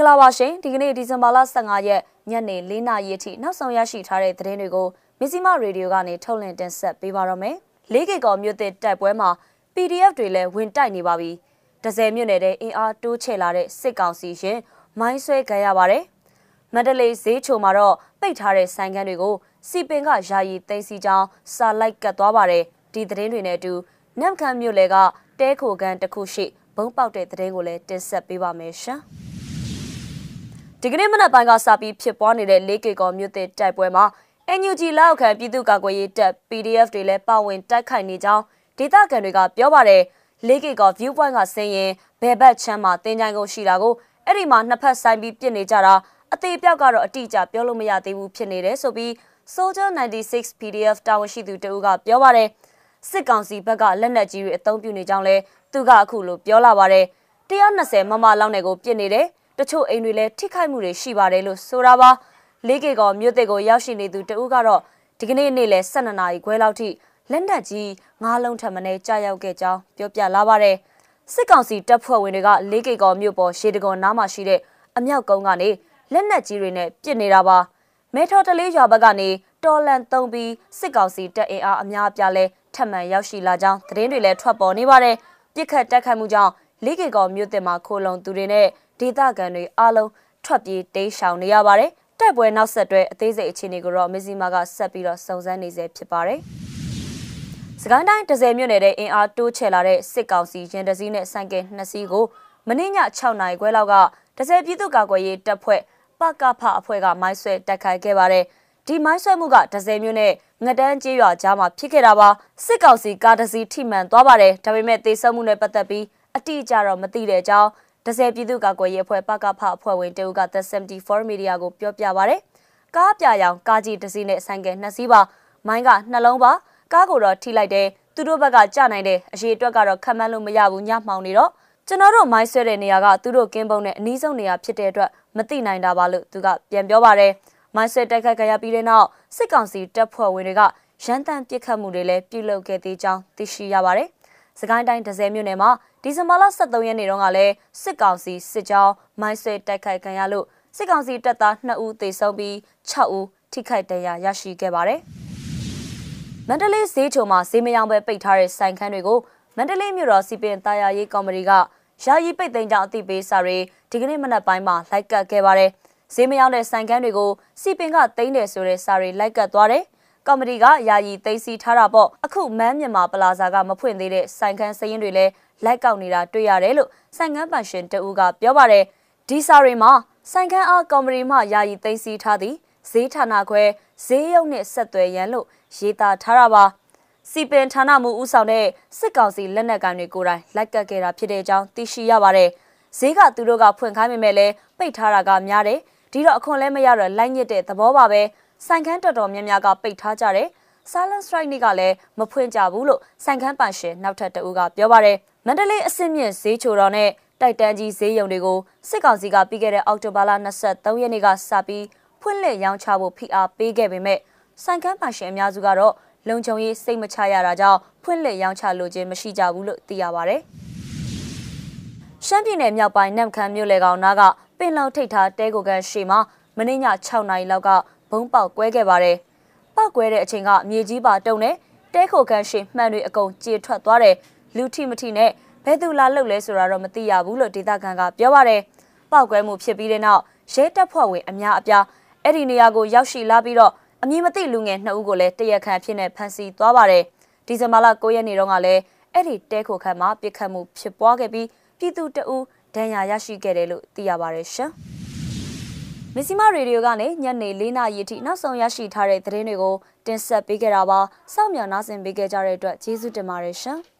င်္ဂလာပါရှင်ဒီကနေ့ဒီဇင်ဘာလ15ရက်ညနေ4နာရီအထိနောက်ဆုံးရရှိထားတဲ့သတင်းတွေကိုမစ္စည်းမရေဒီယိုကနေထုတ်လွှင့်တင်ဆက်ပေးပါရမယ်။လေးကေကော်မြို့သစ်တိုက်ပွဲမှာ PDF တွေလည်းဝင်တိုက်နေပါပြီ။ဒဇယ်မြို့နယ်တဲ့အင်အားတိုးချဲ့လာတဲ့စစ်ကောင်စီရင်မိုင်းဆွဲခံရပါတယ်။မန္တလေးဈေးချိုမှာတော့ပိတ်ထားတဲ့ဆိုင်ခန်းတွေကိုစီပင်ကယာယီသိမ်းစီကြောင်းစာလိုက်ကတ်သွားပါတယ်။ဒီသတင်းတွေနဲ့အတူနမ်ခမ်းမြို့လေကတဲခိုကန်တစ်ခုရှိဘုံပေါက်တဲ့သတင်းကိုလည်းတင်ဆက်ပေးပါမယ်ရှင်။ ဒီကနေ့မနက်ပိုင်းကစပြီးဖြစ်ပွားနေတဲ့လေးကေကော်မြို့သစ်တိုက်ပွဲမှာ NUG လောက်ခံပြည်သူ့ကာကွယ်ရေးတပ် PDF တွေလည်းပါဝင်တိုက်ခိုက်နေကြောင်းဒေသခံတွေကပြောပါတယ်လေးကေကော် view point ကဆင်းရင်ဘယ်ဘက်ချမ်းမှာတင်ကြိုင်ကုန်ရှိတာကိုအဲ့ဒီမှာနှစ်ဖက်ဆိုင်ပြီးပြစ်နေကြတာအသေးပြောက်ကတော့အတိအကျပြောလို့မရသေးဘူးဖြစ်နေတယ်ဆိုပြီး Soldier 96 PDF တာဝန်ရှိသူတဦးကပြောပါတယ်စစ်ကောင်စီဘက်ကလက်နက်ကြီးတွေအသုံးပြုနေကြောင်းလဲသူကအခုလိုပြောလာပါတယ်120မမလောက်နဲ့ကိုပြစ်နေတယ် တချို့အိမ်တွေလည်းထိခိုက်မှုတွေရှိပါတယ်လို့ဆိုတာပါလေးကေကောမြို့သစ်ကိုရောက်ရှိနေသူတဦးကတော့ဒီကနေ့နေ့လယ်12နာရီခွဲလောက်ထိလက်နက်ကြီးငါးလုံးထပ်မံကြာရောက်ခဲ့ကြောင်းပြောပြလာပါတယ်စစ်ကောင်စီတပ်ဖွဲ့ဝင်တွေကလေးကေကောမြို့ပေါ်ရှေးတကွန်နားမှာရှိတဲ့အမြောက်ကုန်းကနေလက်နက်ကြီးတွေနဲ့ပစ်နေတာပါမဲထော်တလေးရွာဘက်ကနေတော်လန်သုံးပြီးစစ်ကောင်စီတပ်အင်အားအများအပြားလဲထပ်မံရောက်ရှိလာကြောင်းသတင်းတွေလည်းထွက်ပေါ်နေပါတယ်ပြစ်ခတ်တက်ခတ်မှုကြောင့်လေးကေကောမြို့သစ်မှာခိုလုံသူတွေနဲ့ ဒေသခံတွေအားလုံးထွက်ပြေးတိမ်းရှောင်နေရပါတယ်။တိုက်ပွဲနောက်ဆက်တွဲအသေးစိတ်အခြေအနေကိုတော့မဇီမာကဆက်ပြီးတော့စုံစမ်းနေစေဖြစ်ပါတယ်။စကိုင်းတိုင်းဒဇယ်မြို့နယ်တဲ့အင်အားတိုးချဲ့လာတဲ့စစ်ကောင်စီရင်တစည်းနဲ့ဆိုင်ကယ်နှစ်စီးကိုမနေ့ည6နာရီခွဲလောက်ကဒဇယ်ပြည်သူ့ကာကွယ်ရေးတပ်ဖွဲ့ပကဖအဖွဲ့ကမိုင်းဆွဲတိုက်ခိုက်ခဲ့ပါတယ်။ဒီမိုင်းဆွဲမှုကဒဇယ်မြို့နဲ့ငတန်းကျေးရွာကြားမှာဖြစ်ခဲ့တာပါစစ်ကောင်စီကားတစီထိမှန်သွားပါတယ်ဒါပေမဲ့တေဆုံးမှုနဲ့ပတ်သက်ပြီးအတိအကျတော့မသိတဲ့အကြောင်း ဒဇယ်ပြည်သူ့ကာကွယ်ရေးအဖွဲ့ပကဖအဖွဲ့ဝင်တဦးက The 74 Media ကိုပြောပြပါရယ်ကားပြရောင်ကားကြီးတစ်စီးနဲ့ဆိုင်ကယ်နှစ်စီးပါမိုင်းကနှလုံးပါကားကိုတော့ထိလိုက်တယ်သူတို့ဘက်ကကြနိုင်တယ်အရေးအတွက်ကတော့ခံမှန်းလို့မရဘူးညမှောင်နေတော့ကျွန်တော်တို့မိုင်းဆွဲတဲ့နေရာကသူတို့ကင်းပုံနဲ့အနီးဆုံးနေရာဖြစ်တဲ့အတွက်မသိနိုင်တာပါလို့သူကပြန်ပြောပါတယ်မိုင်းဆွဲတိုက်ခိုက်ကြရပြီးတဲ့နောက်စစ်ကောင်စီတပ်ဖွဲ့ဝင်တွေကရန်တမ်းပစ်ခတ်မှုတွေလည်းပြုလုပ်ခဲ့သေးကြောင်းသိရှိရပါတယ်စကိုင်းတိုင်းဒဇယ်မြို့နယ်မှာ ဒီဇင်ဘာလ23ရက်နေ့တုန်းကလည်းစစ်ကောင်စီစစ်ကြောင်းမိုင်းဆွဲတိုက်ခိုက်ခံရလို့စစ်ကောင်စီတပ်သား2ဦးသေဆုံးပြီး6ဦးထိခိုက်ဒဏ်ရာရရှိခဲ့ပါတယ်။မန္တလေးဈေးချုံမှာဈေးမယောင်းပဲပိတ်ထားတဲ့ဆိုင်ခန်းတွေကိုမန္တလေးမြို့တော်စီပင်တာယာရေးကော်မတီကယာယီပိတ်သိမ်းကြောင်းအသိပေးစာတွေဒီကနေ့မနက်ပိုင်းမှာလိုက်ကတ်ခဲ့ပါတယ်။ဈေးမယောင်းတဲ့ဆိုင်ခန်းတွေကိုစီပင်ကသိမ်းတယ်ဆိုတဲ့စာတွေလိုက်ကတ်သွားတယ်။ ကော်မတီကယာယီသိမ်းဆည်းထားတာပေါ့အခုမန်းမြန်မာပလာဇာကမဖွင့်သေးတဲ့ဆိုင်ခန်းစရင်တွေလည်းလိုက်ကောက်နေတာတွေ့ရတယ်လို့ဆိုင်ခန်းပန်ရှင်တဦးကပြောပါတယ်ဒီစာတွေမှာဆိုင်ခန်းအားကော်မတီမှယာယီသိမ်းဆည်းထားသည်ဈေးဌာနခွဲဈေးရုံနဲ့ဆက်သွယ်ရန်လို့ရေးသားထားတာပါစီပင်ဌာနမှုဦးဆောင်တဲ့စစ်ကောင်စီလက်နက်ကိုင်တွေကိုယ်တိုင်လိုက်ကတ်ခဲ့တာဖြစ်တဲ့အကြောင်းသိရှိရပါတယ်ဈေးကသူတို့ကဖွင့်ခိုင်းပေမဲ့လည်းပိတ်ထားတာကများတယ်ဒီတော့အခွန်လည်းမရတော့လိုက်ညစ်တဲ့သဘောပါပဲ ဆိုင်ခန်းတော်တော်များများကပိတ်ထားကြတယ် Silent Strike နေ့ကလည်းမဖွင့်ကြဘူးလို့ဆိုင်ခန်းပန်ရှင်နောက်ထပ်တဦးကပြောပါတယ်မန္တလေးအစစ်မြင့်ဈေးချိုတော်နဲ့တိုက်တန်းကြီးဈေးရုံတွေကိုစစ်ကောင်စီကပြီးခဲ့တဲ့အောက်တိုဘာလ23ရက်နေ့ကစပြီးဖွင့်လှစ်ရောင်းချဖို့ဖိအားပေးခဲ့ပေမဲ့ဆိုင်ကန်းပါရှင်အများစုကတော့လုံခြုံရေးစိတ်မချရတာကြောင့်ဖွင့်လှစ်ရောင်းချလိုခြင်းမရှိကြဘူးလို့သိရပါဗျ။ရှမ်းပြည်နယ်မြောက်ပိုင်းနမ်ခမ်းမြို့လေကောင်နားကပင်လောင်ထိပ်ထားတဲကိုကန်ရှေမှာမနေ့ည6နာရီလောက်က ဘုံပေါက်ကွဲခဲ့ပါတယ်။ပေါက်ကွဲတဲ့အချိန်ကမြေကြီးပါတုံနဲ့တဲခိုကန်ရှေမှန်တွေအကုန်ကြေထွက်သွားတယ်လူထိမထိနဲ့ဘယ်သူလာလှုပ်လဲဆိုတာတော့မသိရဘူးလို့ဒေသခံကပြောပါတယ်။ပေါက်ကွဲမှုဖြစ်ပြီးတဲ့နောက်ရဲတပ်ဖွဲ့ဝင်အများအပြားအဲ့ဒီနေရာကိုရောက်ရှိလာပြီးတော့အမည်မသိလူငယ်နှစ်ဦးကိုလည်းတရက်ခန့်ဖြစ်နေဖမ်းဆီးသွားပါတယ်။ဒီဇင်ဘာလ9ရက်နေ့တုန်းကလည်းအဲ့ဒီတဲခိုခန့်မှာပြစ်ခတ်မှုဖြစ်ပွားခဲ့ပြီးပြည်သူတအူးဒဏ်ရာရရှိခဲ့တယ်လို့သိရပါတယ်ရှင်။ မစ္စည်းမရေဒီယိုကနေညနေ၄နာရီအထိနောက်ဆုံးရရှိထားတဲ့သတင်းတွေကိုတင်ဆက်ပေးခဲ့တာပါ။စောင့်မျှော်နားဆင်ပေးခဲ့ကြတဲ့အတွက်ကျေးဇူးတင်ပါတယ်ရှင်။